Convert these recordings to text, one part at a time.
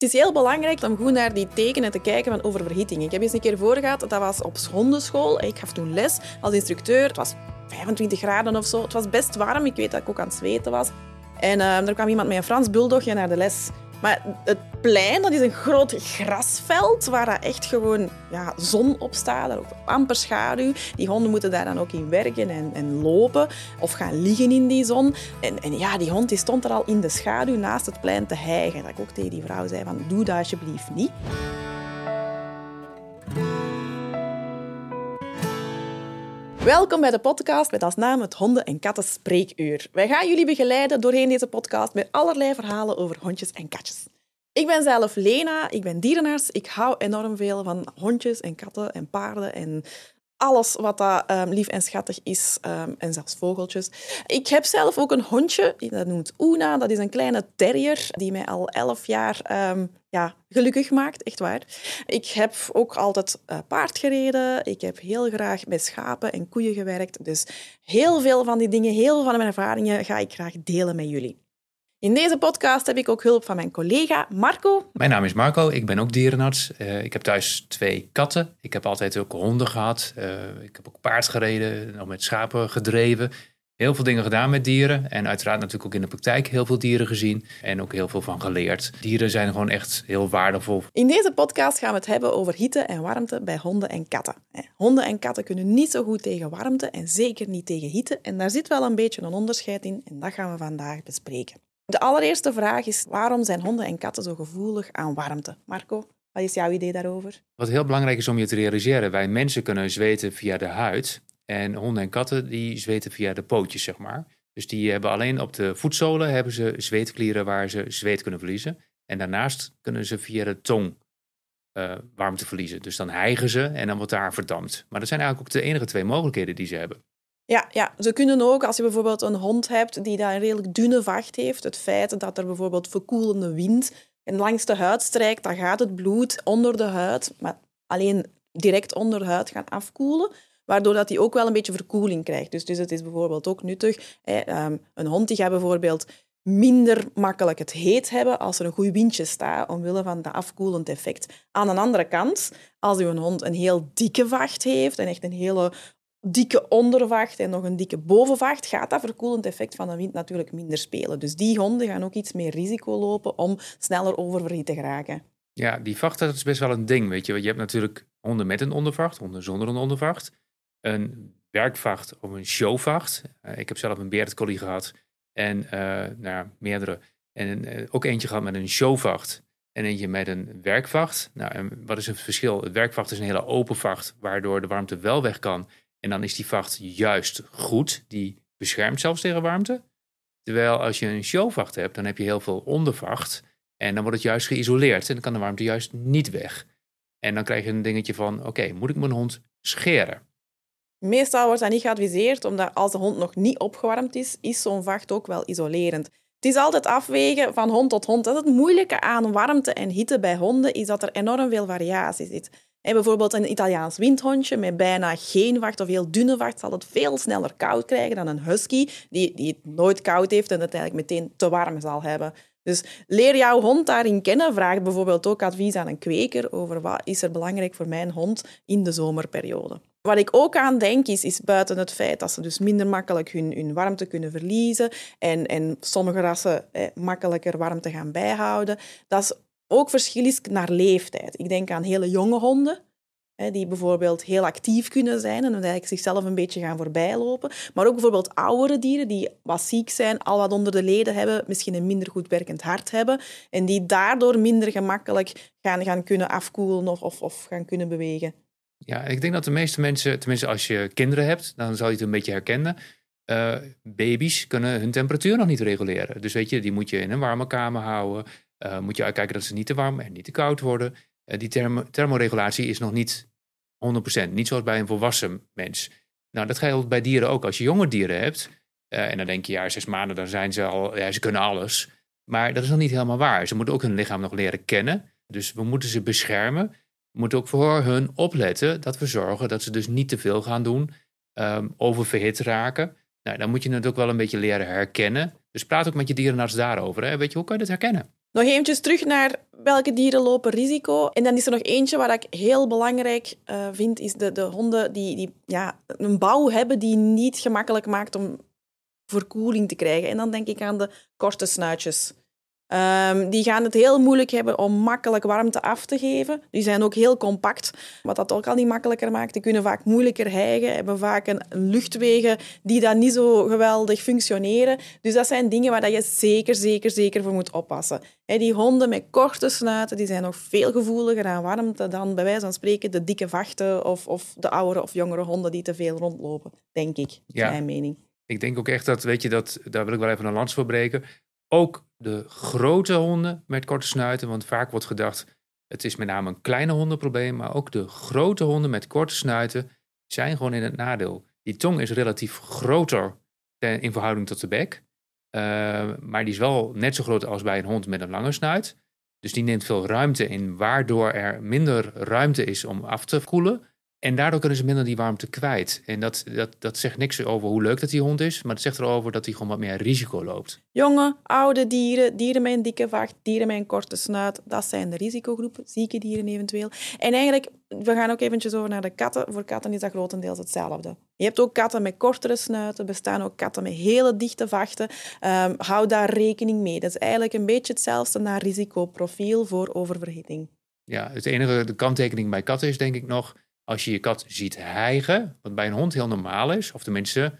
Het is heel belangrijk om goed naar die tekenen te kijken van oververhitting. Ik heb eens een keer voor gehad, dat was op hondenschool. Ik gaf toen les als instructeur. Het was 25 graden of zo. Het was best warm. Ik weet dat ik ook aan het zweten was. En uh, er kwam iemand met een Frans bulldogje naar de les. Maar het plein, dat is een groot grasveld waar dat echt gewoon ja, zon op staat. ook amper schaduw. Die honden moeten daar dan ook in werken en, en lopen of gaan liggen in die zon. En, en, ja, die hond die stond er al in de schaduw naast het plein te hijgen. Dat ik ook tegen die vrouw zei van, doe dat alsjeblieft niet. Welkom bij de podcast met als naam het Honden- en Katten Spreekuur. Wij gaan jullie begeleiden doorheen deze podcast met allerlei verhalen over hondjes en katjes. Ik ben zelf Lena, ik ben dierenarts. Ik hou enorm veel van hondjes en katten en paarden en alles wat dat, um, lief en schattig is, um, en zelfs vogeltjes. Ik heb zelf ook een hondje, dat noemt Una. Dat is een kleine terrier die mij al elf jaar um, ja, gelukkig maakt, echt waar. Ik heb ook altijd uh, paard gereden. Ik heb heel graag met schapen en koeien gewerkt. Dus heel veel van die dingen, heel veel van mijn ervaringen ga ik graag delen met jullie. In deze podcast heb ik ook hulp van mijn collega Marco. Mijn naam is Marco, ik ben ook dierenarts. Uh, ik heb thuis twee katten. Ik heb altijd ook honden gehad. Uh, ik heb ook paard gereden, nog met schapen gedreven. Heel veel dingen gedaan met dieren. En uiteraard natuurlijk ook in de praktijk heel veel dieren gezien. En ook heel veel van geleerd. Dieren zijn gewoon echt heel waardevol. In deze podcast gaan we het hebben over hitte en warmte bij honden en katten. Honden en katten kunnen niet zo goed tegen warmte en zeker niet tegen hitte. En daar zit wel een beetje een onderscheid in. En dat gaan we vandaag bespreken. De allereerste vraag is, waarom zijn honden en katten zo gevoelig aan warmte? Marco, wat is jouw idee daarover? Wat heel belangrijk is om je te realiseren, wij mensen kunnen zweten via de huid. En honden en katten die zweten via de pootjes, zeg maar. Dus die hebben alleen op de voetzolen hebben ze zweetklieren waar ze zweet kunnen verliezen. En daarnaast kunnen ze via de tong uh, warmte verliezen. Dus dan hijgen ze en dan wordt daar verdampt. Maar dat zijn eigenlijk ook de enige twee mogelijkheden die ze hebben. Ja, ja, ze kunnen ook, als je bijvoorbeeld een hond hebt die daar een redelijk dunne vacht heeft, het feit dat er bijvoorbeeld verkoelende wind en langs de huid strijkt, dan gaat het bloed onder de huid, maar alleen direct onder de huid gaan afkoelen, waardoor dat hij ook wel een beetje verkoeling krijgt. Dus, dus het is bijvoorbeeld ook nuttig. Hè, um, een hond die gaat bijvoorbeeld minder makkelijk het heet hebben als er een goed windje staat, omwille van dat afkoelend effect. Aan de andere kant, als uw hond een heel dikke vacht heeft en echt een hele dikke ondervacht en nog een dikke bovenvacht, gaat dat verkoelend effect van de wind natuurlijk minder spelen. Dus die honden gaan ook iets meer risico lopen om sneller oververhit te geraken. Ja, die vacht dat is best wel een ding, weet je. Want je hebt natuurlijk honden met een ondervacht, honden zonder een ondervacht. Een werkvacht of een showvacht. Uh, ik heb zelf een Bearded Collie gehad en uh, nou, meerdere. En uh, ook eentje gehad met een showvacht en eentje met een werkvacht. Nou, en wat is het verschil? Het werkvacht is een hele open vacht, waardoor de warmte wel weg kan. En dan is die vacht juist goed. Die beschermt zelfs tegen warmte. Terwijl als je een showvacht hebt, dan heb je heel veel ondervacht. En dan wordt het juist geïsoleerd. En dan kan de warmte juist niet weg. En dan krijg je een dingetje van, oké, moet ik mijn hond scheren? Meestal wordt dat niet geadviseerd, omdat als de hond nog niet opgewarmd is, is zo'n vacht ook wel isolerend. Het is altijd afwegen van hond tot hond. Dat is het moeilijke aan warmte en hitte bij honden, is dat er enorm veel variatie zit. En bijvoorbeeld een Italiaans windhondje met bijna geen vacht of heel dunne vacht zal het veel sneller koud krijgen dan een husky die, die het nooit koud heeft en het eigenlijk meteen te warm zal hebben. Dus leer jouw hond daarin kennen. Vraag bijvoorbeeld ook advies aan een kweker over wat is er belangrijk voor mijn hond in de zomerperiode. Wat ik ook aan denk, is, is buiten het feit dat ze dus minder makkelijk hun, hun warmte kunnen verliezen en, en sommige rassen makkelijker warmte gaan bijhouden, dat is ook verschil is naar leeftijd. Ik denk aan hele jonge honden, die bijvoorbeeld heel actief kunnen zijn en eigenlijk zichzelf een beetje gaan voorbijlopen. Maar ook bijvoorbeeld oudere dieren die wat ziek zijn, al wat onder de leden hebben, misschien een minder goed werkend hart hebben en die daardoor minder gemakkelijk gaan, gaan kunnen afkoelen of, of, of gaan kunnen bewegen. Ja, ik denk dat de meeste mensen, tenminste als je kinderen hebt, dan zal je het een beetje herkennen. Uh, baby's kunnen hun temperatuur nog niet reguleren. Dus weet je, die moet je in een warme kamer houden. Uh, moet je uitkijken dat ze niet te warm en niet te koud worden. Uh, die thermoregulatie is nog niet 100%. Niet zoals bij een volwassen mens. Nou, dat geldt bij dieren ook. Als je jonge dieren hebt, en dan denk je, ja, zes maanden, dan zijn ze al, ja, ze kunnen alles. Maar dat is nog niet helemaal waar. Ze moeten ook hun lichaam nog leren kennen. Dus we moeten ze beschermen. We moeten ook voor hun opletten dat we zorgen dat ze dus niet te veel gaan doen, um, oververhit raken. Nou, dan moet je het ook wel een beetje leren herkennen. Dus praat ook met je dierenarts daarover. Hè? Weet je, hoe kan je dat herkennen? Nog eventjes terug naar welke dieren lopen risico. En dan is er nog eentje waar ik heel belangrijk uh, vind, is de, de honden die, die ja, een bouw hebben die niet gemakkelijk maakt om verkoeling te krijgen. En dan denk ik aan de korte snuitjes. Um, die gaan het heel moeilijk hebben om makkelijk warmte af te geven. Die zijn ook heel compact, wat dat ook al niet makkelijker maakt. Die kunnen vaak moeilijker hijgen, hebben vaak een, luchtwegen die dan niet zo geweldig functioneren. Dus dat zijn dingen waar je zeker, zeker, zeker voor moet oppassen. die honden met korte snuiten die zijn nog veel gevoeliger aan warmte dan bij wijze van spreken de dikke vachten of, of de oudere of jongere honden die te veel rondlopen, denk ik. Ja. Mijn mening. Ik denk ook echt dat, weet je, dat, daar wil ik wel even een lans voor breken ook de grote honden met korte snuiten, want vaak wordt gedacht het is met name een kleine hondenprobleem, maar ook de grote honden met korte snuiten zijn gewoon in het nadeel. Die tong is relatief groter in verhouding tot de bek, uh, maar die is wel net zo groot als bij een hond met een lange snuit. Dus die neemt veel ruimte in, waardoor er minder ruimte is om af te koelen. En daardoor kunnen ze minder die warmte kwijt. En dat, dat, dat zegt niks over hoe leuk dat die hond is, maar het zegt erover dat hij gewoon wat meer risico loopt. Jonge, oude dieren, dieren met een dikke vacht, dieren met een korte snuit, dat zijn de risicogroepen, zieke dieren eventueel. En eigenlijk, we gaan ook eventjes over naar de katten. Voor katten is dat grotendeels hetzelfde. Je hebt ook katten met kortere snuiten, bestaan ook katten met hele dichte vachten. Um, hou daar rekening mee. Dat is eigenlijk een beetje hetzelfde naar risicoprofiel voor oververhitting. Ja, het enige, de kanttekening bij katten is denk ik nog als je je kat ziet hijgen, wat bij een hond heel normaal is, of tenminste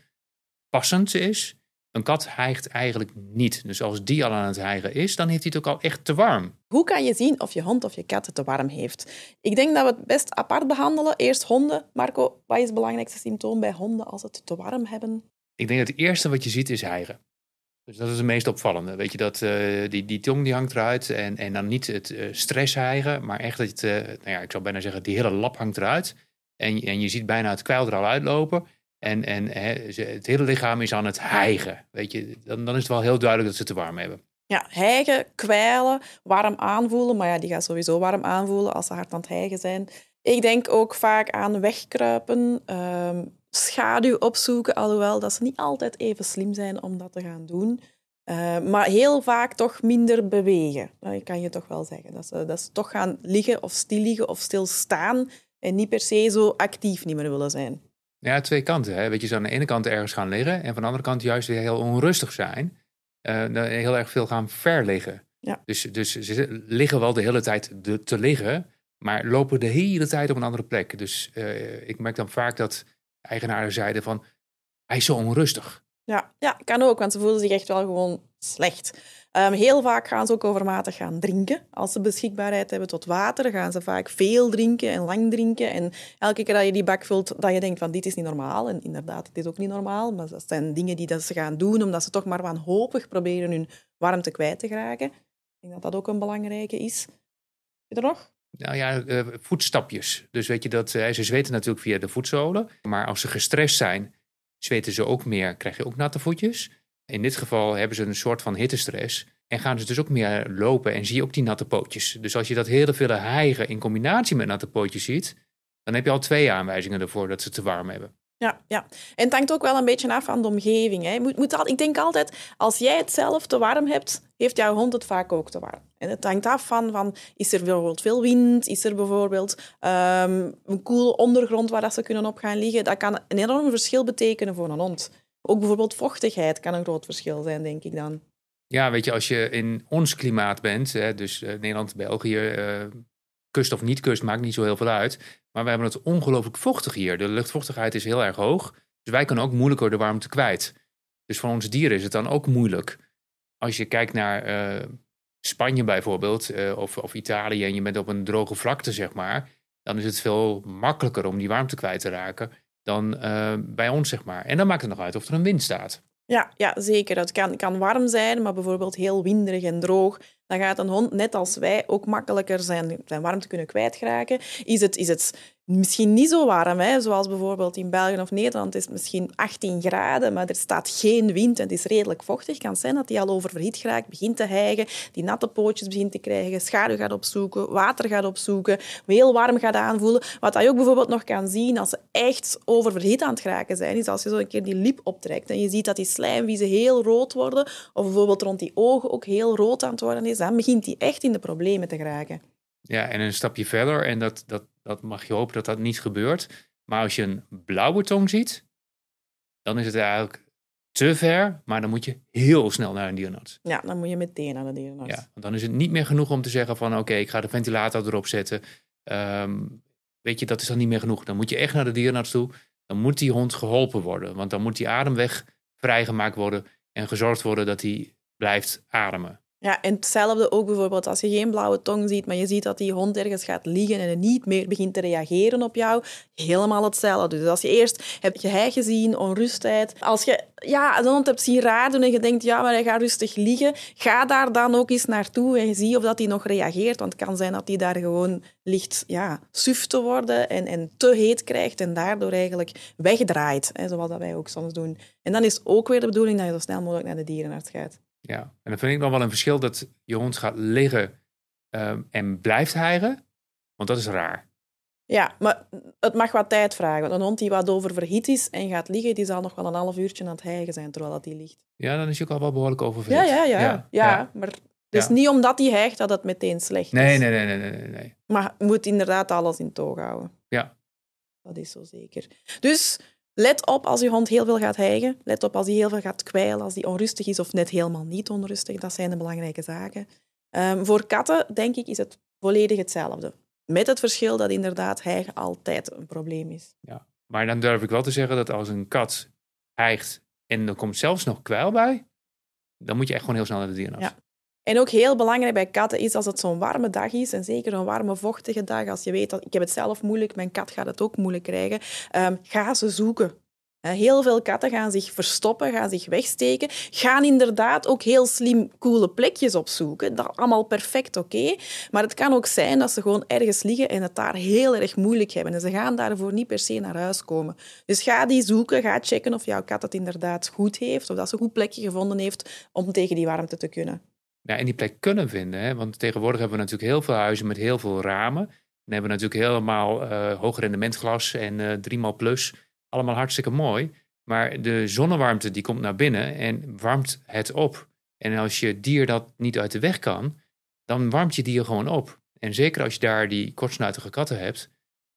passend is, een kat hijgt eigenlijk niet. Dus als die al aan het hijgen is, dan heeft hij het ook al echt te warm. Hoe kan je zien of je hond of je kat het te warm heeft? Ik denk dat we het best apart behandelen. Eerst honden. Marco, wat is het belangrijkste symptoom bij honden als het te warm hebben? Ik denk dat het eerste wat je ziet is hijgen. Dus dat is het meest opvallende. Weet je, dat, uh, die, die tong die hangt eruit. En, en dan niet het uh, stress hijgen, maar echt het, uh, nou ja, ik zou bijna zeggen, die hele lap hangt eruit. En, en je ziet bijna het kwijl er al uitlopen. En, en het hele lichaam is aan het hijgen. Weet je, dan, dan is het wel heel duidelijk dat ze te warm hebben. Ja, hijgen, kwijlen, warm aanvoelen. Maar ja, die gaat sowieso warm aanvoelen als ze hard aan het hijgen zijn. Ik denk ook vaak aan wegkruipen, ehm, schaduw opzoeken, alhoewel dat ze niet altijd even slim zijn om dat te gaan doen. Uh, maar heel vaak toch minder bewegen. Dat nou, kan je toch wel zeggen. Dat ze, dat ze toch gaan liggen of stil liggen of stilstaan en niet per se zo actief niet meer willen zijn. Ja, twee kanten. Hè. Weet je, ze aan de ene kant ergens gaan liggen en van de andere kant juist weer heel onrustig zijn. Uh, heel erg veel gaan verliggen. Ja. Dus, dus ze liggen wel de hele tijd te liggen, maar lopen de hele tijd op een andere plek. Dus uh, ik merk dan vaak dat eigenaren zeiden van, hij is zo onrustig. Ja, ja, kan ook, want ze voelen zich echt wel gewoon slecht. Um, heel vaak gaan ze ook overmatig gaan drinken. Als ze beschikbaarheid hebben tot water, gaan ze vaak veel drinken en lang drinken. En elke keer dat je die bak vult, dat je denkt van dit is niet normaal. En inderdaad, het is ook niet normaal. Maar dat zijn dingen die dat ze gaan doen, omdat ze toch maar wanhopig proberen hun warmte kwijt te geraken. Ik denk dat dat ook een belangrijke is. Heb je er nog? Nou ja, uh, voetstapjes. Dus weet je dat uh, ze zweten natuurlijk via de voetzolen. Maar als ze gestrest zijn, zweten ze ook meer, krijg je ook natte voetjes. In dit geval hebben ze een soort van hittestress. En gaan ze dus ook meer lopen en zie je ook die natte pootjes. Dus als je dat hele vele hijgen in combinatie met natte pootjes ziet, dan heb je al twee aanwijzingen ervoor dat ze te warm hebben. Ja, ja, en het hangt ook wel een beetje af van de omgeving. Hè. Moet, moet al, ik denk altijd, als jij het zelf te warm hebt, heeft jouw hond het vaak ook te warm. En het hangt af van, van is er bijvoorbeeld veel wind, is er bijvoorbeeld um, een koel ondergrond waar dat ze kunnen op gaan liggen. Dat kan een enorm verschil betekenen voor een hond. Ook bijvoorbeeld vochtigheid kan een groot verschil zijn, denk ik dan. Ja, weet je, als je in ons klimaat bent, hè, dus uh, Nederland, België, uh, kust of niet kust, maakt niet zo heel veel uit. Maar we hebben het ongelooflijk vochtig hier. De luchtvochtigheid is heel erg hoog. Dus wij kunnen ook moeilijker de warmte kwijt. Dus voor onze dieren is het dan ook moeilijk. Als je kijkt naar uh, Spanje bijvoorbeeld, of, of Italië, en je bent op een droge vlakte, zeg maar, dan is het veel makkelijker om die warmte kwijt te raken dan uh, bij ons, zeg maar. En dan maakt het nog uit of er een wind staat. Ja, ja zeker. Het kan, kan warm zijn, maar bijvoorbeeld heel winderig en droog dan gaat een hond, net als wij, ook makkelijker zijn, zijn warmte kunnen kwijtraken. Is het, is het misschien niet zo warm, hè? zoals bijvoorbeeld in België of Nederland is misschien 18 graden, maar er staat geen wind en het is redelijk vochtig. kan zijn dat hij al oververhit geraakt, begint te hijgen, die natte pootjes begint te krijgen, schaduw gaat opzoeken, water gaat opzoeken, heel warm gaat aanvoelen. Wat hij ook bijvoorbeeld nog kan zien als ze echt oververhit aan het geraken zijn, is als je zo een keer die lip optrekt en je ziet dat die slijmviezen heel rood worden, of bijvoorbeeld rond die ogen ook heel rood aan het worden is, dan begint hij echt in de problemen te geraken. Ja, en een stapje verder, en dat, dat, dat mag je hopen dat dat niet gebeurt. Maar als je een blauwe tong ziet, dan is het eigenlijk te ver, maar dan moet je heel snel naar een dierenarts. Ja, dan moet je meteen naar de dierenarts. Ja, want dan is het niet meer genoeg om te zeggen van oké, ik ga de ventilator erop zetten. Ehm, weet je, dat is dan niet meer genoeg. Dan moet je echt naar de dierenarts toe. Dan moet die hond geholpen worden, want dan moet die ademweg vrijgemaakt worden en gezorgd worden dat hij blijft ademen. Ja, en hetzelfde ook bijvoorbeeld als je geen blauwe tong ziet, maar je ziet dat die hond ergens gaat liggen en niet meer begint te reageren op jou. Helemaal hetzelfde. Dus als je eerst hebt je gezien, onrustheid. Als je ja, de hond hebt zien raar doen en je denkt, ja, maar hij gaat rustig liggen, ga daar dan ook eens naartoe en zie of dat hij nog reageert. Want het kan zijn dat hij daar gewoon ligt ja, suf te worden en, en te heet krijgt en daardoor eigenlijk wegdraait. Hè, zoals dat wij ook soms doen. En dan is ook weer de bedoeling dat je zo snel mogelijk naar de dierenarts gaat. Ja, en dan vind ik nog wel een verschil dat je hond gaat liggen ehm, en blijft hijgen. Want dat is raar. Ja, maar het mag wat tijd vragen. Want een hond die wat oververhit is en gaat liggen, die zal nog wel een half uurtje aan het hijgen zijn terwijl dat die ligt. Ja, dan is hij ook al wel behoorlijk oververhit. Ja, ja, ja. ja, ja. maar het is niet omdat hij hijgt dat het meteen slecht nee, is. Nee, nee, nee, nee, nee. Maar je moet inderdaad alles in toog houden. Ja. Dat is zo zeker. Dus Let op als je hond heel veel gaat hijgen. Let op als hij heel veel gaat kwijlen, als hij onrustig is of net helemaal niet onrustig. Dat zijn de belangrijke zaken. Um, voor katten, denk ik, is het volledig hetzelfde. Met het verschil dat inderdaad hijgen altijd een probleem is. Ja, maar dan durf ik wel te zeggen dat als een kat hijgt en er komt zelfs nog kwijl bij, dan moet je echt gewoon heel snel naar de dierenarts. Ja. En ook heel belangrijk bij katten is als het zo'n warme dag is, en zeker een warme, vochtige dag, als je weet dat ik heb het zelf moeilijk, mijn kat gaat het ook moeilijk krijgen, um, ga ze zoeken. Heel veel katten gaan zich verstoppen, gaan zich wegsteken, gaan inderdaad ook heel slim coole plekjes opzoeken. Dat allemaal perfect oké. Maar het kan ook zijn dat ze gewoon ergens liggen en het daar heel erg moeilijk hebben. En ze gaan daarvoor niet per se naar huis komen. Dus ga die zoeken, ga checken of jouw kat het inderdaad goed heeft, of dat ze een goed plekje gevonden heeft om tegen die warmte te kunnen ja, en die plek kunnen vinden. Hè? Want tegenwoordig hebben we natuurlijk heel veel huizen met heel veel ramen. Dan hebben we natuurlijk helemaal uh, hoog rendementglas en uh, eh, 3 plus. Allemaal hartstikke mooi. Maar de zonnewarmte die komt naar binnen en warmt het op. En als je dier dat niet uit de weg kan, dan warmt je dier gewoon op. En zeker als je daar die kortsnuitige katten hebt,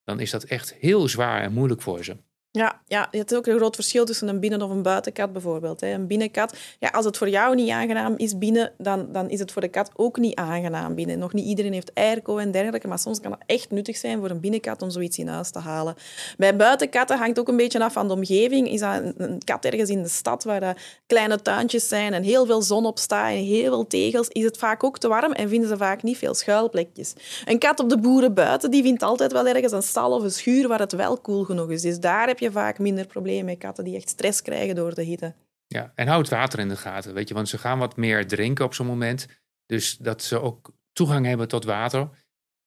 dan is dat echt heel zwaar en moeilijk voor ze. Ja, ja, je hebt ook een groot verschil tussen een binnen- of een buitenkat bijvoorbeeld. Een binnenkat, ja, als het voor jou niet aangenaam is binnen, dan, dan is het voor de kat ook niet aangenaam binnen. Nog niet iedereen heeft airco en dergelijke, maar soms kan het echt nuttig zijn voor een binnenkat om zoiets in huis te halen. Bij buitenkatten hangt ook een beetje af van de omgeving. Is dat een, kat ergens in de stad waar er kleine tuintjes zijn en heel veel zon op staat en heel veel tegels, is het vaak ook te warm en vinden ze vaak niet veel schuilplekjes. Een kat op de boeren buiten, die vindt altijd wel ergens een stal of een schuur waar het wel koel genoeg is. Dus daar heb je je vaak minder problemen met katten die echt stress krijgen door de hitte. Ja, en houd het water in de gaten, weet je, want ze gaan wat meer drinken op zo'n moment. Dus dat ze ook toegang hebben tot water.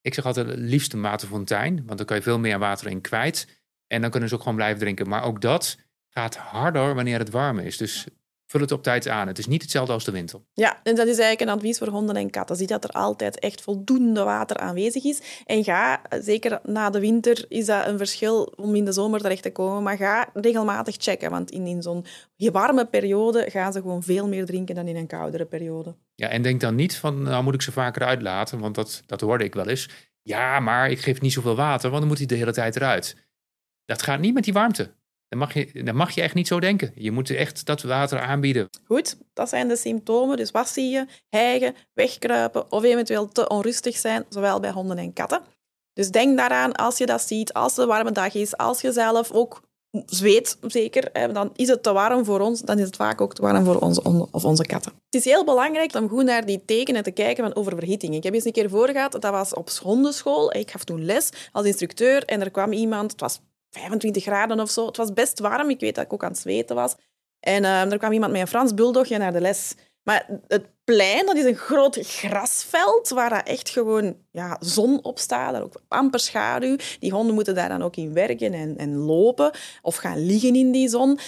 Ik zeg altijd liefst een waterfontein, want dan kan je veel meer water in kwijt. En dan kunnen ze ook gewoon blijven drinken. Maar ook dat gaat harder wanneer het warm is. Dus vul het op tijd aan. Het is niet hetzelfde als de winter. Ja, en dat is eigenlijk een advies voor honden en katten. Zie dat er altijd echt voldoende water aanwezig is. En ga, zeker na de winter is dat een verschil om in de zomer terecht te komen, maar ga regelmatig checken. Want in, in zo'n warme periode gaan ze gewoon veel meer drinken dan in een koudere periode. Ja, en denk dan niet van, nou moet ik ze vaker uitlaten, want dat, dat hoorde ik wel eens. Ja, maar ik geef niet zoveel water, want dan moet hij de hele tijd eruit. Dat gaat niet met die warmte. Dan mag, je, dan mag je echt niet zo denken. Je moet echt dat water aanbieden. Goed, dat zijn de symptomen. Dus wat zie je? Hijgen, wegkruipen of eventueel te onrustig zijn, zowel bij honden en katten. Dus denk daaraan als je dat ziet, als het een warme dag is, als je zelf ook zweet, zeker, dan is het te warm voor ons, dan is het vaak ook te warm voor onze, of onze katten. Het is heel belangrijk om goed naar die tekenen te kijken van oververhitting. Ik heb eens een keer voor gehad, dat was op hondenschool. Ik gaf toen les als instructeur en er kwam iemand, het was 25 graden of zo. Het was best warm. Ik weet dat ik ook aan het zweten was. En uh, er kwam iemand met een Frans buldogje naar de les. Maar het plein, dat is een groot grasveld waar dat echt gewoon ja, zon op staat. Ook amper schaduw. Die honden moeten daar dan ook in werken en, en lopen of gaan liggen in die zon. Um,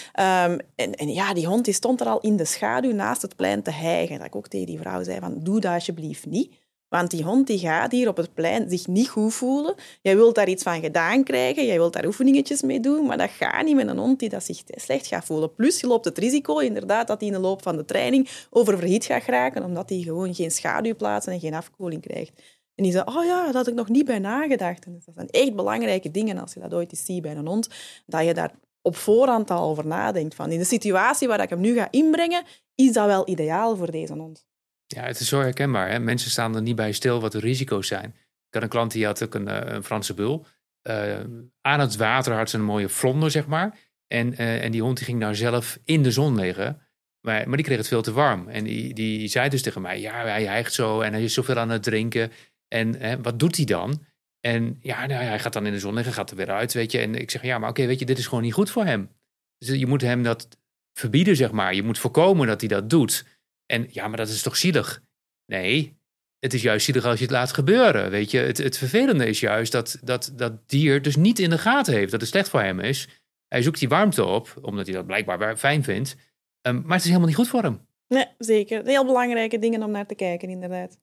en, en, ja, die hond die stond er al in de schaduw naast het plein te hijgen. Dat ik ook tegen die vrouw zei van, doe dat alsjeblieft niet. Want die hond die gaat hier op het plein zich niet goed voelen. Jij wilt daar iets van gedaan krijgen, jij wilt daar oefeningetjes mee doen, maar dat gaat niet met een hond die dat zich slecht gaat voelen. Plus, je loopt het risico inderdaad dat hij in de loop van de training oververhit gaat geraken, omdat hij gewoon geen schaduwplaatsen en geen afkoeling krijgt. En die zei, oh ja, dat had ik nog niet bij nagedacht. En dat zijn echt belangrijke dingen als je dat ooit eens ziet bij een hond, dat je daar op voorhand al over nadenkt. Van, in de situatie waar ik hem nu ga inbrengen, is dat wel ideaal voor deze hond? Ja, het is zo herkenbaar. Hè? Mensen staan er niet bij stil wat de risico's zijn. Ik had een klant die had ook een, eh, een Franse bul. Uh, aan het water had ze een mooie vlonder, zeg maar. En, uh, en die hond die ging nou zelf in de zon liggen. Maar, maar die kreeg het veel te warm. En die, die zei dus tegen mij, ja, hij hijgt zo en hij is zoveel aan het drinken. En wat doet hij dan? En ja, nou, hij gaat dan in de zon liggen, gaat er weer uit, weet je. En ik zeg, ja, maar oké, weet je, dit is gewoon niet goed voor hem. Dus je moet hem dat verbieden, zeg maar. Je moet voorkomen dat hij dat doet. En ja, maar dat is toch zielig? Nee, het is juist zielig als je het laat gebeuren, weet je. Het, het vervelende is juist dat, dat dat dier dus niet in de gaten heeft dat het slecht voor hem is. Hij zoekt die warmte op, omdat hij dat blijkbaar fijn vindt. Um, maar het is helemaal niet goed voor hem. Nee, zeker. Heel belangrijke dingen om naar te kijken, inderdaad.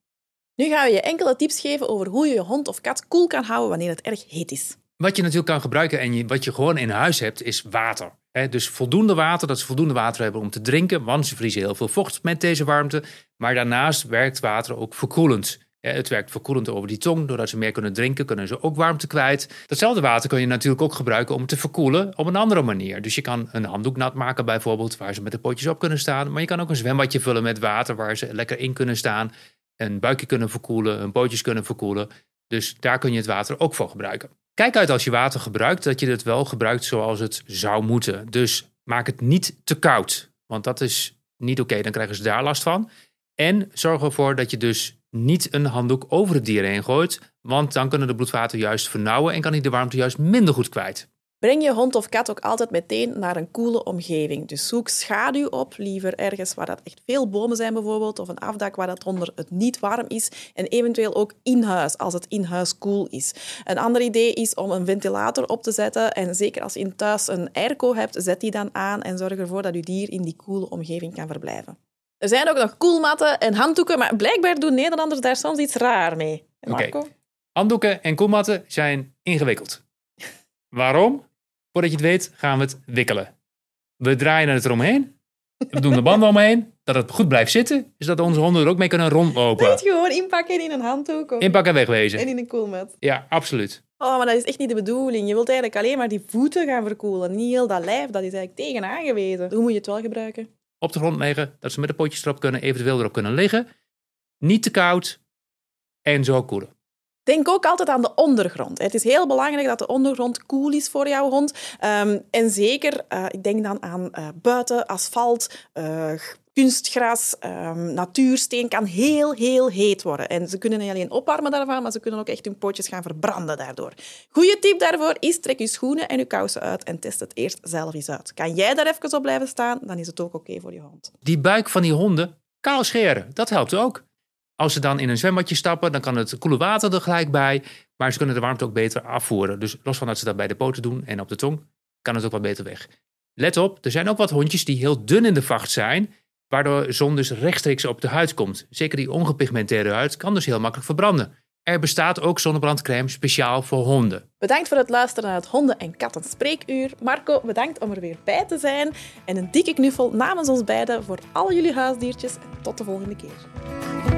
Nu gaan we je enkele tips geven over hoe je je hond of kat koel kan houden wanneer het erg heet is. Wat je natuurlijk kan gebruiken en je, wat je gewoon in huis hebt, is water. Dus voldoende water, dat ze voldoende water hebben om te drinken, want ze vriezen heel veel vocht met deze warmte. Maar daarnaast werkt water ook verkoelend. het werkt verkoelend over die tong. Doordat ze meer kunnen drinken, kunnen ze ook warmte kwijt. Datzelfde water kun je natuurlijk ook gebruiken om te verkoelen op een andere manier. Dus je kan een handdoek nat maken bijvoorbeeld, waar ze met de potjes op kunnen staan. Maar je kan ook een zwembadje vullen met water waar ze lekker in kunnen staan een buikje kunnen verkoelen, hun pootjes kunnen verkoelen. Dus daar kun je het water ook voor gebruiken. Kijk uit als je water gebruikt dat je het wel gebruikt zoals het zou moeten. Dus maak het niet te koud, want dat is niet oké. Dan krijgen ze daar last van. En zorg ervoor dat je dus niet een handdoek over het dier heen gooit, want dan kunnen de bloedvaten juist vernauwen en kan hij de warmte juist minder goed kwijt. Breng je hond of kat ook altijd meteen naar een koele omgeving. Dus zoek schaduw op, liever ergens waar dat echt veel bomen zijn bijvoorbeeld, of een afdak waar dat onder het niet warm is. En eventueel ook in huis, als het in huis koel is. Een ander idee is om een ventilator op te zetten. En zeker als je in thuis een airco hebt, zet die dan aan en zorg ervoor dat je dier in die koele omgeving kan verblijven. Er zijn ook nog koelmatten en handdoeken, maar blijkbaar doen Nederlanders daar soms iets raar mee. Marco? Handdoeken en koelmatten zijn ingewikkeld. Waarom? Voordat je het weet, gaan we het wikkelen. We draaien het eromheen. We doen de banden omheen. Dat het goed blijft zitten. Dus dat onze honden er ook mee kunnen rondlopen. Niet gewoon inpakken in een handdoek. Of... Inpakken en wegwezen. En in een koelmat. Ja, absoluut. Oh, maar dat is echt niet de bedoeling. Je wilt eigenlijk alleen maar die voeten gaan verkoelen. Niet heel dat lijf. Dat is eigenlijk tegen aangewezen. Hoe moet je het wel gebruiken? Op de grond leggen. Dat ze met de potjes erop kunnen. Eventueel erop kunnen liggen. Niet te koud. En zo koelen. Denk ook altijd aan de ondergrond. Het is heel belangrijk dat de ondergrond koel is voor jouw hond. Um, en zeker, uh, ik denk dan aan uh, buiten, asfalt, uh, kunstgras, um, natuursteen kan heel, heel heet worden. En ze kunnen niet alleen opwarmen daarvan, maar ze kunnen ook echt hun pootjes gaan verbranden daardoor. Goeie tip daarvoor is, trek je schoenen en je kousen uit en test het eerst zelf eens uit. Kan jij daar even op blijven staan, dan is het ook oké voor je hond. Die buik van die honden, kaal scheren, dat helpt ook. Als ze dan in een zwembadje stappen, dan kan het koele water er gelijk bij. Maar ze kunnen de warmte ook beter afvoeren. Dus los van dat ze dat bij de poten doen en op de tong, kan het ook wat beter weg. Let op, er zijn ook wat hondjes die heel dun in de vacht zijn, waardoor zon dus rechtstreeks op de huid komt. Zeker die ongepigmenteerde huid kan dus heel makkelijk verbranden. Er bestaat ook zonnebrandcrème speciaal voor honden. Bedankt voor het luisteren naar het Honden- en Katten Spreekuur. Marco, bedankt om er weer bij te zijn. En een dikke knuffel namens ons beiden voor al jullie huisdiertjes. En tot de volgende keer.